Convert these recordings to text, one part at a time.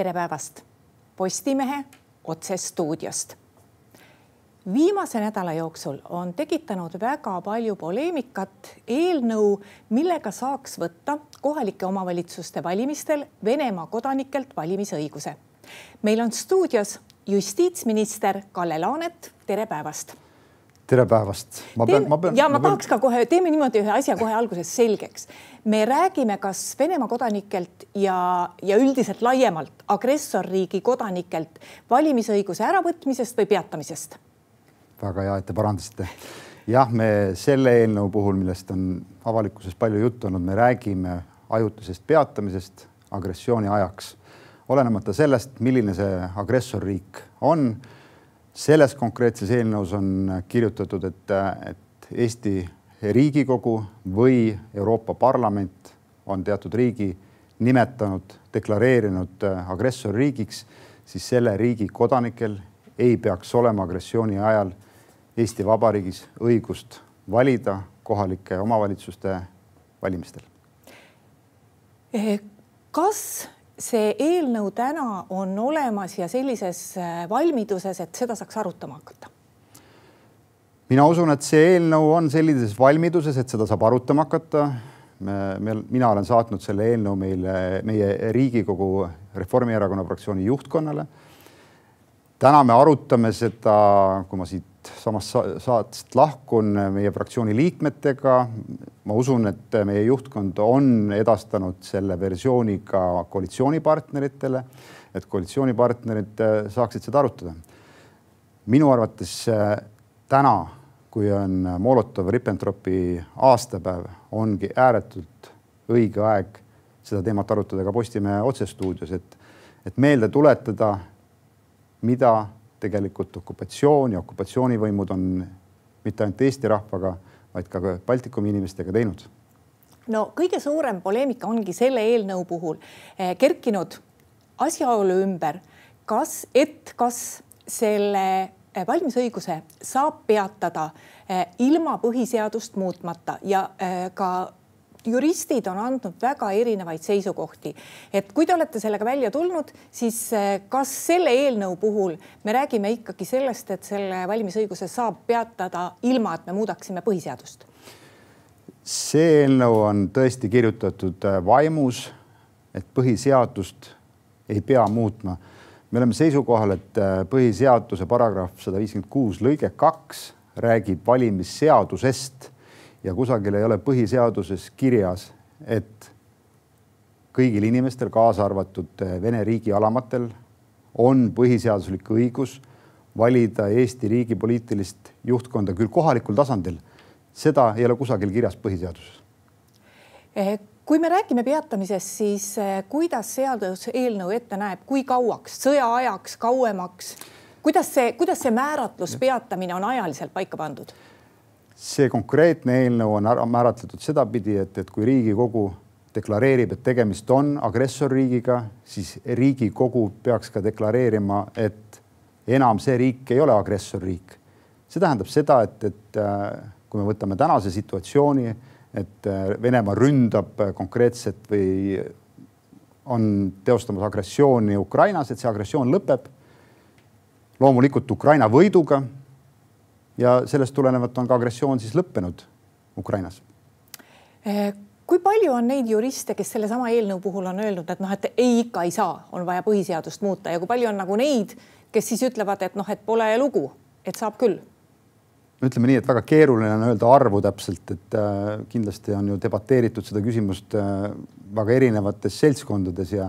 tere päevast Postimehe otsestuudiost. viimase nädala jooksul on tekitanud väga palju poleemikat eelnõu, millega saaks võtta kohalike omavalitsuste valimistel Venemaa kodanikelt valimisõiguse. meil on stuudios justiitsminister Kalle Laanet, tere päevast tere päevast. ma pean, ma pean. ja ma, ma tahaks ka kohe, teeme niimoodi ühe asja kohe alguses selgeks. me räägime, kas Venemaa kodanikelt ja, ja üldiselt laiemalt agressorriigi kodanikelt valimisõiguse äravõtmisest või peatamisest? väga hea, et te parandasite. jah, me selle eelnõu puhul, millest on avalikkuses palju juttu olnud, me räägime ajutisest peatamisest agressiooni ajaks, olenemata sellest, milline see agressorriik on selles konkreetses eelnõus on kirjutatud, et, et Eesti Riigikogu või Euroopa Parlament on teatud riigi nimetanud, deklareerinud agressorriigiks, siis selle riigi kodanikel ei peaks olema agressiooni ajal Eesti Vabariigis õigust valida kohalike omavalitsuste valimistel. kas see eelnõu täna on olemas ja sellises äh, valmiduses, et seda saaks arutama hakata? mina usun, et see eelnõu on sellises valmiduses, et seda saab arutama hakata. me, me, mina olen saatnud selle eelnõu meile, meie Riigikogu Reformierakonna fraktsiooni juhtkonnale. täna me arutame seda, kui ma siit samast saatest lahkun meie fraktsiooni liikmetega. Ma usun, et meie juhtkond on edastanud selle versiooni ka koalitsioonipartneritele, et koalitsioonipartnerid saaksid seda arutada. minu arvates täna, kui on Molotov-Ribbentropi aastapäev, ongi ääretult õige aeg seda teemat arutada ka Postimehe otsestuudios, et, et meelde tuletada, mida tegelikult okupatsioon ja okupatsioonivõimud on mitte ainult Eesti rahvaga, vaid ka Baltikumi inimestega teinud. no kõige suurem poleemika ongi selle eelnõu puhul eh, kerkinud asjaolu ümber, kas, et kas selle eh, valimisõiguse saab peatada eh, ilma põhiseadust muutmata ja ka juristid on andnud väga erinevaid seisukohti, et kui te olete sellega välja tulnud, siis eh, kas selle eelnõu puhul me räägime ikkagi sellest, et selle valimisõiguse saab peatada ilma, et me muudaksime põhiseadust? see eelnõu on tõesti kirjutatud eh, vaimus, et põhiseadust ei pea muutma. me oleme seisukohal, et eh, põhiseaduse paragrahv sada viiskümmend kuus lõige kaks räägib valimisseadusest ja kusagil ei ole põhiseaduses kirjas, et kõigil inimestel, kaasa arvatud eh, Vene riigi alamatel, on põhiseaduslik õigus valida Eesti riigi poliitilist juhtkonda küll kohalikul tasandil. seda ei ole kusagil kirjas põhiseaduses. Eh, kui me räägime peatamisest, siis eh, kuidas seaduseelnõu ette näeb, kui kauaks, sõjaajaks, kauemaks, kuidas see, kuidas see määratlus peatamine on ajaliselt paika pandud? See konkreetne eelnõu on ära määratletud sedapidi, et, et kui Riigikogu deklareerib, et tegemist on agressorriigiga, siis Riigikogu peaks ka deklareerima, et enam see riik ei ole agressorriik. see tähendab seda, et, et äh, kui me võtame tänase situatsiooni, et äh, Venemaa ründab konkreetset või on teostamas agressiooni Ukrainas, et see agressioon lõpeb loomulikult Ukraina võiduga ja sellest tulenevalt on ka agressioon siis lõppenud Ukrainas. Eh, kui palju on neid juriste, kes sellesama eelnõu puhul on öelnud, et noh, et ei, ikka ei saa, on vaja põhiseadust muuta ja kui palju on nagu neid, kes siis ütlevad, et noh, et pole lugu, et saab küll? ütleme nii, et väga keeruline on öelda arvu täpselt, et äh, kindlasti on ju debateeritud seda küsimust äh, väga erinevates seltskondades ja,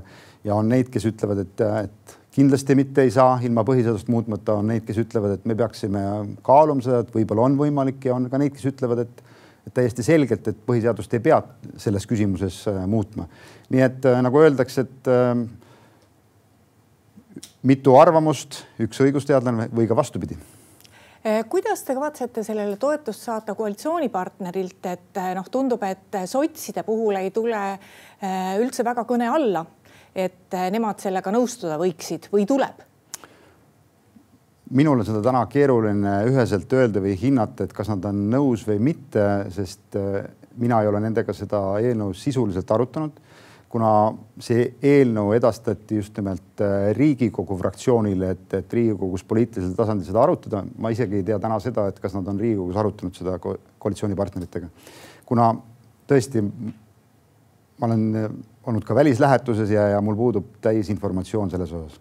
ja on neid, kes ütlevad, et, et kindlasti mitte ei saa ilma põhiseadust muutmata, on neid, kes ütlevad, et me peaksime kaaluma seda, et võib-olla on võimalik ja on ka neid, kes ütlevad, et, täiesti selgelt, et põhiseadust ei pea selles küsimuses äh, muutma. nii et äh, nagu öeldakse, et äh, mitu arvamust, üks õigusteadlane või ka vastupidi. Kuidas te kavatsete sellele toetust saata koalitsioonipartnerilt, et noh, tundub, et sotside puhul ei tule üldse väga kõne alla et eh, nemad sellega nõustuda võiksid või tuleb? minul on seda täna keeruline üheselt öelda või hinnata, et kas nad on nõus või mitte, sest eh, mina ei ole nendega seda eelnõu sisuliselt arutanud. kuna see eelnõu edastati just nimelt äh, Riigikogu fraktsioonile, et, et Riigikogus poliitilisel tasandil seda arutada, ma isegi ei tea täna seda, et kas nad on Riigikogus arutanud seda ko koalitsioonipartneritega. kuna tõesti ma olen olnud ka välislähetuses ja, ja mul puudub täisinformatsioon selles osas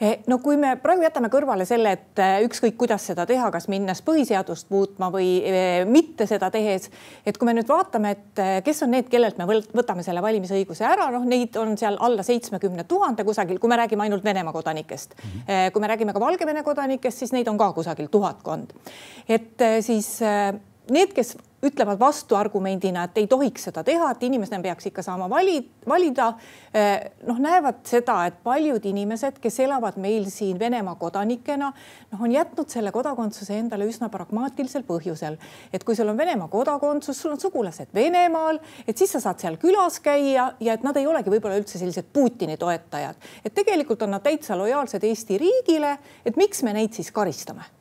Eh, no kui me praegu jätame kõrvale selle, et eh, ükskõik, kuidas seda teha, kas minnes põhiseadust muutma või eh, mitte seda tehes, et kui me nüüd vaatame, et kes on need, kellelt me võtame selle valimisõiguse ära, noh, neid on seal alla seitsmekümne tuhande kusagil, kui me räägime ainult Venemaa kodanikest mm. -hmm. kui me räägime ka Valgevene kodanikest, siis neid on ka kusagil tuhatkond. et siis need, kes ütlevad vastuargumendina, et ei tohiks seda teha, et inimesed peaks ikka saama vali, valida. Eh, noh, näevad seda, et paljud inimesed, kes elavad meil siin Venemaa kodanikena, noh, on jätnud selle kodakondsuse endale üsna pragmaatilisel põhjusel, et kui sul on Venemaa kodakondsus, sul on sugulased Venemaal, et siis sa saad seal külas käia ja et nad ei olegi võib-olla üldse sellised Putini toetajad, et tegelikult on nad täitsa lojaalsed Eesti riigile, et miks me neid siis karistame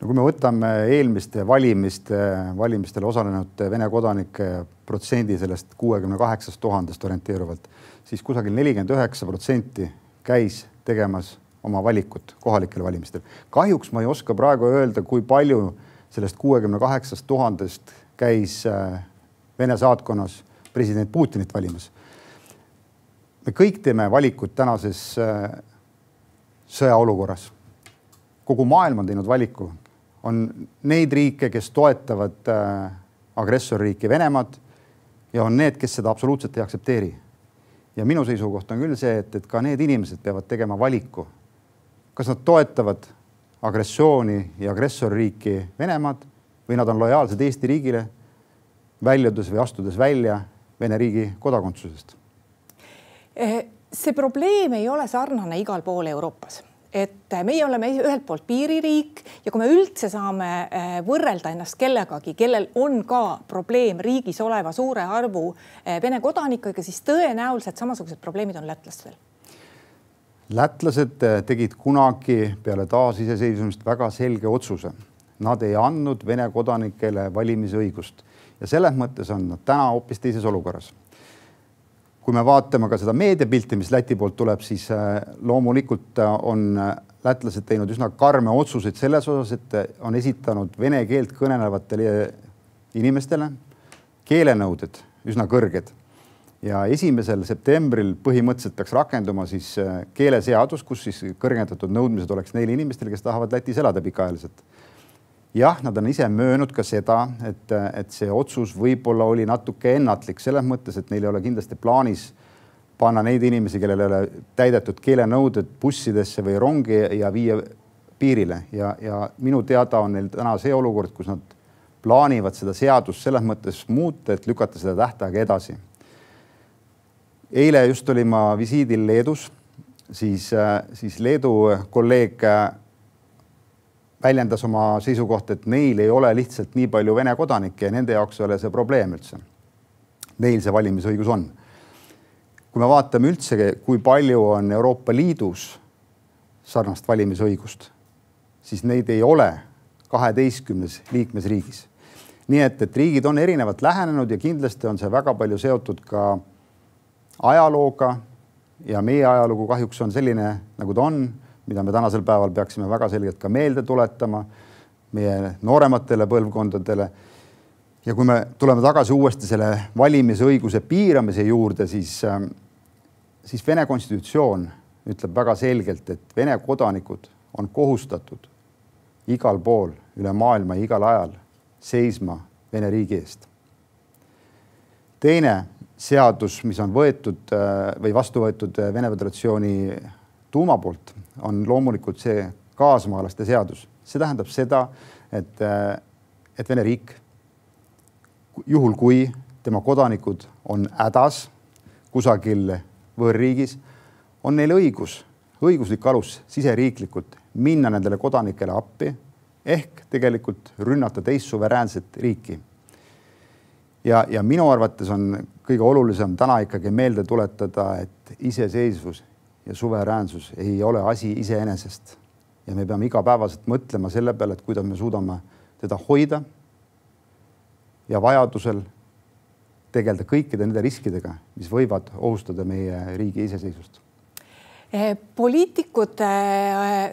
no kui me võtame eelmiste valimiste, valimistel osalenud Vene kodanike protsendi sellest kuuekümne kaheksast tuhandest orienteeruvalt, siis kusagil nelikümmend üheksa protsenti käis tegemas oma valikut kohalikel valimistel. kahjuks ma ei oska praegu öelda, kui palju sellest kuuekümne kaheksast tuhandest käis äh, Vene saatkonnas president Putinit valimas. me kõik teeme valikuid tänases äh, sõjaolukorras. kogu maailm on teinud valiku on neid riike, kes toetavad äh, agressorriiki Venemaad ja on need, kes seda absoluutselt ei aktsepteeri. ja minu seisukoht on küll see, et, et ka need inimesed peavad tegema valiku, kas nad toetavad agressiooni ja agressorriiki Venemaad või nad on lojaalsed Eesti riigile, väljudes või astudes välja Vene riigi kodakondsusest. Eh, see probleem ei ole sarnane igal pool Euroopas et meie oleme ühelt poolt piiririik ja kui me üldse saame äh, võrrelda ennast kellegagi, kellel on ka probleem riigis oleva suure arvu äh, Vene kodanikega, siis tõenäoliselt samasugused probleemid on lätlastel. lätlased äh, tegid kunagi peale taasiseseisvumist väga selge otsuse. Nad ei andnud Vene kodanikele valimisõigust ja selles mõttes on nad täna hoopis teises olukorras kui me vaatame ka seda meediapilti, mis Läti poolt tuleb, siis äh, loomulikult äh, on äh, lätlased teinud üsna karme otsuseid selles osas, et on esitanud vene keelt kõnelevatele inimestele keelenõuded üsna kõrged. ja esimesel septembril põhimõtteliselt peaks rakenduma siis keeleseadus, kus siis kõrgendatud nõudmised oleks neile inimestele, kes tahavad Lätis elada pikaajaliselt jah, nad on ise möönud ka seda, et, et see otsus võib-olla oli natuke ennatlik selles mõttes, et neil ei ole kindlasti plaanis panna neid inimesi, kellel ei ole täidetud keelenõuded bussidesse või rongi ja viia piirile ja, ja minu teada on neil täna see olukord, kus nad plaanivad seda seadust selles mõttes muuta, et lükata seda tähtaega edasi. eile just olin ma visiidil Leedus, siis, siis Leedu kolleeg väljendas oma seisukohta, et neil ei ole lihtsalt nii palju Vene kodanikke ja nende jaoks ei ole see probleem üldse. Neil see valimisõigus on. kui me vaatame üldse, kui palju on Euroopa Liidus sarnast valimisõigust, siis neid ei ole kaheteistkümnes liikmesriigis. nii et, et riigid on erinevalt lähenenud ja kindlasti on see väga palju seotud ka ajalooga ja meie ajalugu kahjuks on selline, nagu ta on mida me tänasel päeval peaksime väga selgelt ka meelde tuletama meie noorematele põlvkondadele. ja kui me tuleme tagasi uuesti selle valimisõiguse piiramise juurde, siis, ähm, siis Vene konstitutsioon ütleb väga selgelt, et Vene kodanikud on kohustatud igal pool üle maailma igal ajal seisma Vene riigi eest. teine seadus, mis on võetud äh, või vastu võetud Vene Föderatsiooni tuuma poolt on loomulikult see kaasmaalaste seadus, see tähendab seda, et, et Vene riik, juhul kui tema kodanikud on hädas kusagil võõrriigis, on neil õigus, õiguslik alus siseriiklikult minna nendele kodanikele appi ehk tegelikult rünnata teist suveräänset riiki. ja, ja minu arvates on kõige olulisem täna ikkagi meelde tuletada, et iseseisvus ja suveräänsus ei ole asi iseenesest. ja me peame igapäevaselt mõtlema selle peale, et kuidas me suudame teda hoida ja vajadusel tegeleda kõikide nende riskidega, mis võivad ohustada meie riigi iseseisvust. poliitikud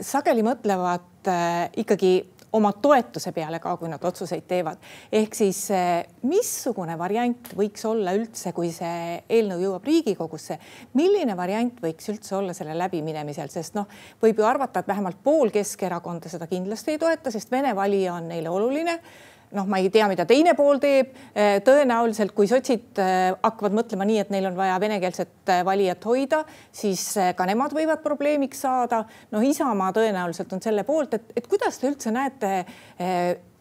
sageli mõtlevad ikkagi oma toetuse peale ka, kui nad otsuseid teevad. ehk siis eh, missugune variant võiks olla üldse, kui see eelnõu jõuab Riigikogusse, milline variant võiks üldse olla selle läbiminemisel, sest noh, võib ju arvata, et vähemalt pool Keskerakonda seda kindlasti ei toeta, sest Vene valija on neile oluline noh, ma ei tea, mida teine pool teeb. Eh, tõenäoliselt, kui sotsid eh, hakkavad mõtlema nii, et neil on vaja venekeelset eh, valijat hoida, siis ka nemad võivad probleemiks saada. noh, Isamaa tõenäoliselt on selle poolt, et, et kuidas te üldse näete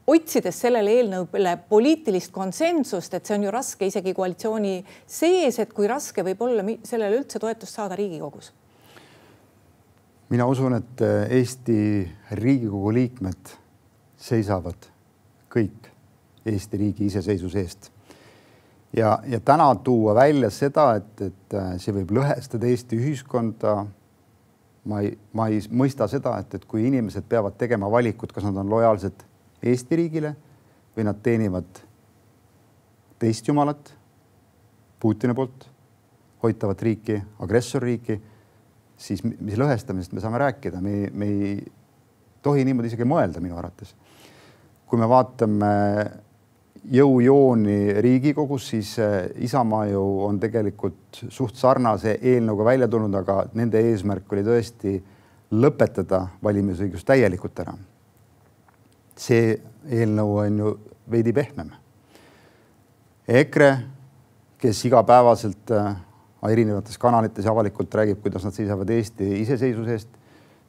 otsides sellele eelnõule poliitilist konsensust, et see on ju raske isegi koalitsiooni sees, et kui raske võib olla sellele üldse toetust saada Riigikogus? mina usun, et Eesti Riigikogu liikmed seisavad kõik Eesti riigi iseseisvuse eest. ja, ja täna tuua välja seda, et, et äh, see võib lõhestada Eesti ühiskonda. ma ei, ma ei mõista seda, et, et kui inimesed peavad tegema valikut, kas nad on lojaalsed Eesti riigile või nad teenivad teist jumalat, Putini poolt hoitavat riiki, agressorriiki, siis mis lõhestamisest me saame rääkida, me, me ei tohi niimoodi isegi mõelda minu arvates kui me vaatame jõujooni Riigikogus, siis eh, Isamaa ju on tegelikult suht sarnase eelnõuga välja tulnud, aga nende eesmärk oli tõesti lõpetada valimisõigus täielikult ära. see eelnõu on ju veidi pehmem. EKRE, kes igapäevaselt eh, erinevates kanalites ja avalikult räägib, kuidas nad seisavad Eesti iseseisvuse eest,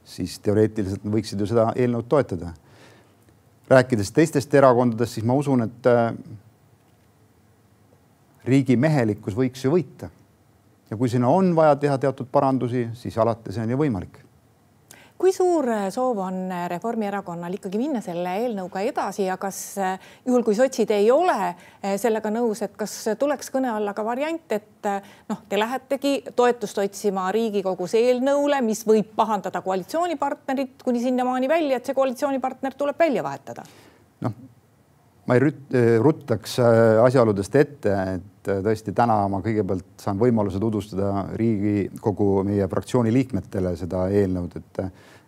siis teoreetiliselt võiksid ju seda eelnõud toetada rääkides teistest erakondadest, siis ma usun, et äh, riigimehelikkus võiks ju võita. ja kui sinna on vaja teha teatud parandusi, siis alati see on ju võimalik kui suur äh, soov on äh, Reformierakonnal ikkagi minna selle eelnõuga edasi ja kas äh, juhul, kui sotsid ei ole sellega nõus, et kas tuleks kõne alla ka variant, et noh, te lähetegi toetust otsima Riigikogus eelnõule, mis võib pahandada koalitsioonipartnerit kuni sinnamaani välja, et see koalitsioonipartner tuleb välja vahetada? noh, ma ei rut-, ruttaks asjaoludest ette, et tõesti täna ma kõigepealt saan võimaluse tutvustada Riigikogu meie fraktsiooni liikmetele seda eelnõud, et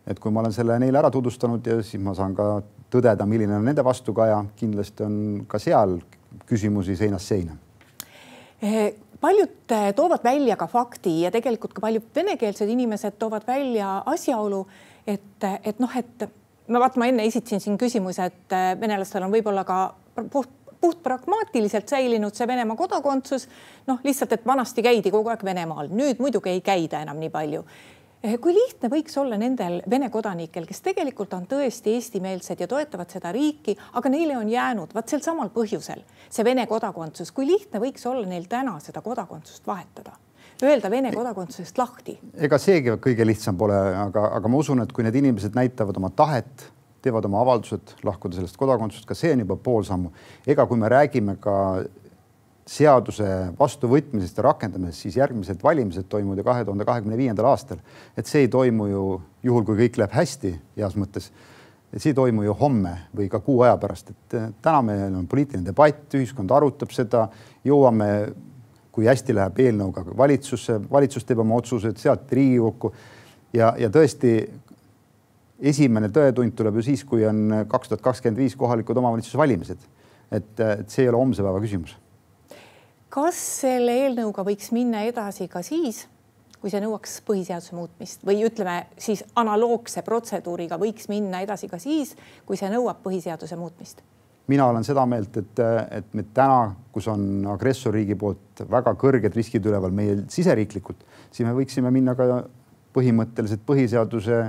et kui ma olen selle neile ära tutvustanud ja siis ma saan ka tõdeda, milline on nende vastukaja, kindlasti on ka seal küsimusi seinast seina. Eh, paljud toovad välja ka fakti ja tegelikult ka paljud venekeelsed inimesed toovad välja asjaolu, et, et noh, et ma vaata, ma enne esitasin siin küsimuse, et eh, venelastel on võib-olla ka puht puht pragmaatiliselt säilinud see Venemaa kodakondsus. noh, lihtsalt, et vanasti käidi kogu aeg Venemaal, nüüd muidugi ei käida enam nii palju Eh, kui lihtne võiks olla nendel Vene kodanikel, kes tegelikult on tõesti eestimeelsed ja toetavad seda riiki, aga neile on jäänud vaat sel samal põhjusel see Vene kodakondsus, kui lihtne võiks olla neil täna seda kodakondsust vahetada? Öelda Vene kodakondsusest lahti? ega seegi kõige lihtsam pole, aga, aga ma usun, et kui need inimesed näitavad oma tahet, teevad oma avaldused lahkuda sellest kodakondsusest, ka see on juba pool sammu. ega kui me räägime ka seaduse vastuvõtmisest ja rakendamisest, siis järgmised valimised toimuvad ju kahe tuhande kahekümne viiendal aastal. et see ei toimu ju juhul, kui kõik läheb hästi heas mõttes. see ei toimu ju homme või ka kuu aja pärast, et eh, täna meil on poliitiline debatt, ühiskond arutab seda, jõuame, kui hästi läheb eelnõuga valitsusse, valitsus teeb oma otsused, sealt Riigikokku ja, ja tõesti esimene tõetund tuleb ju siis, kui on kaks tuhat kakskümmend viis kohalikud omavalitsuse valimised. et, et see ei ole homse päeva küsimus kas selle eelnõuga võiks minna edasi ka siis, kui see nõuaks põhiseaduse muutmist või ütleme siis analoogse protseduuriga võiks minna edasi ka siis, kui see nõuab põhiseaduse muutmist? Mina olen seda meelt, et, et me täna, kus on agressorriigi poolt väga kõrged riskid üleval meil siseriiklikult, siis me võiksime minna ka põhimõtteliselt põhiseaduse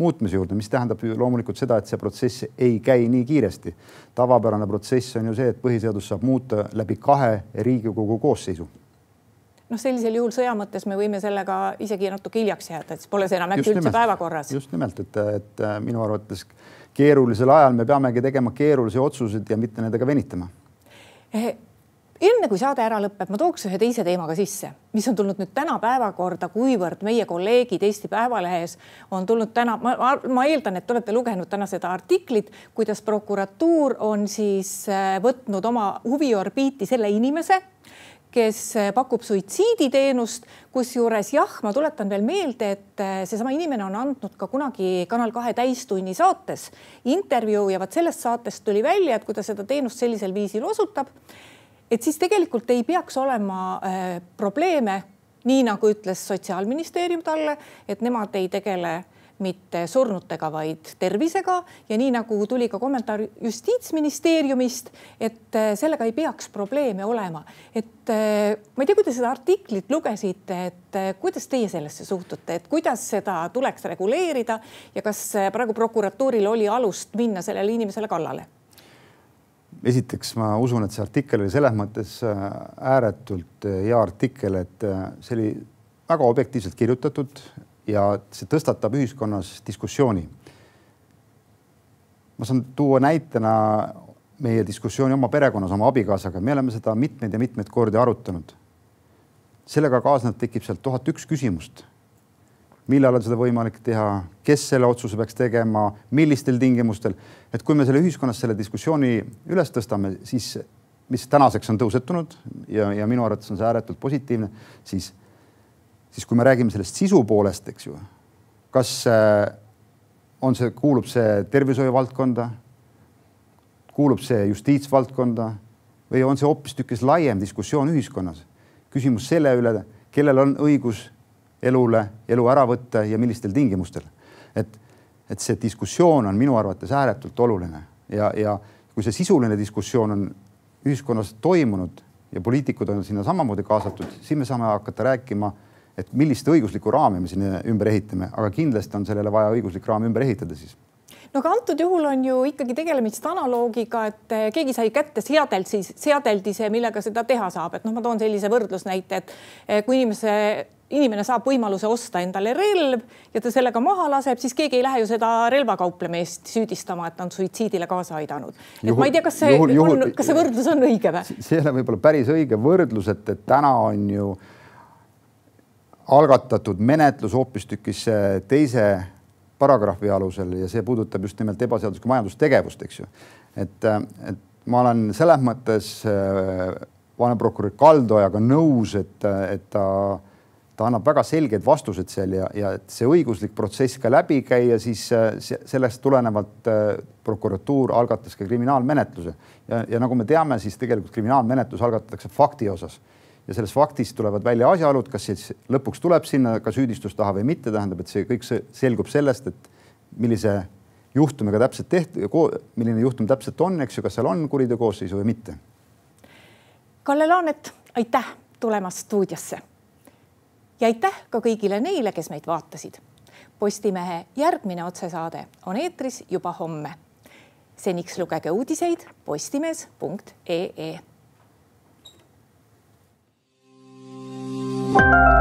muutmise juurde, mis tähendab ju loomulikult seda, et see protsess ei käi nii kiiresti. tavapärane protsess on ju see, et põhiseadust saab muuta läbi kahe Riigikogu koosseisu noh, sellisel juhul sõja mõttes me võime sellega isegi natuke hiljaks jääda, et siis pole see enam äkki üldse päevakorras. just nimelt, et, et minu arvates keerulisel ajal me peamegi tegema keerulisi otsuseid ja mitte nendega venitama. Eh, enne kui saade ära lõpeb, ma tooks ühe teise teema ka sisse, mis on tulnud nüüd täna päevakorda, kuivõrd meie kolleegid Eesti Päevalehes on tulnud täna, ma, ma eeldan, et te olete lugenud täna seda artiklit, kuidas prokuratuur on siis äh, võtnud oma huviorbiiti selle inimese, kes äh, pakub suitsiiditeenust, kusjuures jah, ma tuletan veel meelde, et äh, seesama inimene on andnud ka kunagi Kanal kahe täistunni saates intervjuu ja vot sellest saatest tuli välja, et kui ta seda teenust sellisel viisil osutab et siis tegelikult ei peaks olema äh, probleeme, nii nagu ütles Sotsiaalministeerium talle, et nemad ei tegele mitte surnutega, vaid tervisega ja nii nagu tuli ka kommentaar justiitsministeeriumist, et äh, sellega ei peaks probleeme olema. et äh, ma ei tea, kui te seda artiklit lugesite, et kuidas teie sellesse suhtute, et kuidas seda tuleks reguleerida ja kas praegu prokuratuuril oli alust minna sellele inimesele kallale? Esiteks ma usun, et see artikkel oli selles mõttes äh, ääretult äh, hea artikkel, et äh, see oli väga objektiivselt kirjutatud ja see tõstatab ühiskonnas diskussiooni. ma saan tuua näitena meie diskussiooni oma perekonnas, oma abikaasaga, me oleme seda mitmeid ja mitmeid kordi arutanud. sellega kaasnevalt tekib sealt tuhat üks küsimust millal on seda võimalik teha, kes selle otsuse peaks tegema, millistel tingimustel. et kui me selle ühiskonnas selle diskussiooni üles tõstame, siis mis tänaseks on tõusetunud ja, ja minu arvates on see ääretult positiivne, siis, siis kui me räägime sellest sisu poolest, eks ju, kas äh, on see, kuulub see tervishoiu valdkonda, kuulub see justiitsvaldkonda või on see hoopistükkis laiem diskussioon ühiskonnas? küsimus selle üle, kellel on õigus elule, elu ära võtta ja millistel tingimustel. et, et see diskussioon on minu arvates ääretult oluline ja, ja kui see sisuline diskussioon on ühiskonnas toimunud ja poliitikud on sinna samamoodi kaasatud, siis me saame hakata rääkima, et millist õiguslikku raami me sinna ümber ehitame, aga kindlasti on sellele vaja õiguslik raam ümber ehitada siis no aga antud juhul on ju ikkagi tegelemist analoogiga, et keegi sai kätte seadelt siis seadeldise, millega seda teha saab, et noh, ma toon sellise võrdlusnäite, et kui inimese inimene saab võimaluse osta endale relv ja ta sellega maha laseb, siis keegi ei lähe ju seda relvakauplemeest süüdistama, et ta on suitsiidile kaasa aidanud. et juhul, ma ei tea, kas see juhul, juhul, on, kas see võrdlus on õige või? see ei ole võib-olla päris õige võrdlus, et, et täna on ju algatatud menetlus hoopistükkis teise paragrahvi alusel ja see puudutab just nimelt ebaseaduslikku majandustegevust, eks ju. et, et ma olen selles mõttes äh, vaneprokurör Kaldojaga nõus, et, et ta ta annab väga selgeid vastused seal ja, ja et see õiguslik protsess ka läbi käia, siis äh, sellest tulenevalt äh, prokuratuur algatas ka kriminaalmenetluse. Ja, ja nagu me teame, siis tegelikult kriminaalmenetlus algatatakse fakti osas. Ja sellest faktist tulevad välja asjaolud, kas siis lõpuks tuleb sinna ka süüdistus taha või mitte, tähendab, et see kõik selgub sellest, et millise juhtumiga täpselt tehti, milline juhtum täpselt on, eks ju, kas seal on kuriteokoosseisu või mitte. Kalle Laanet, aitäh tulemast stuudiosse ja aitäh ka kõigile neile, kes meid vaatasid. Postimehe järgmine otsesaade on eetris juba homme. seniks lugege uudiseid postimees.ee. thank you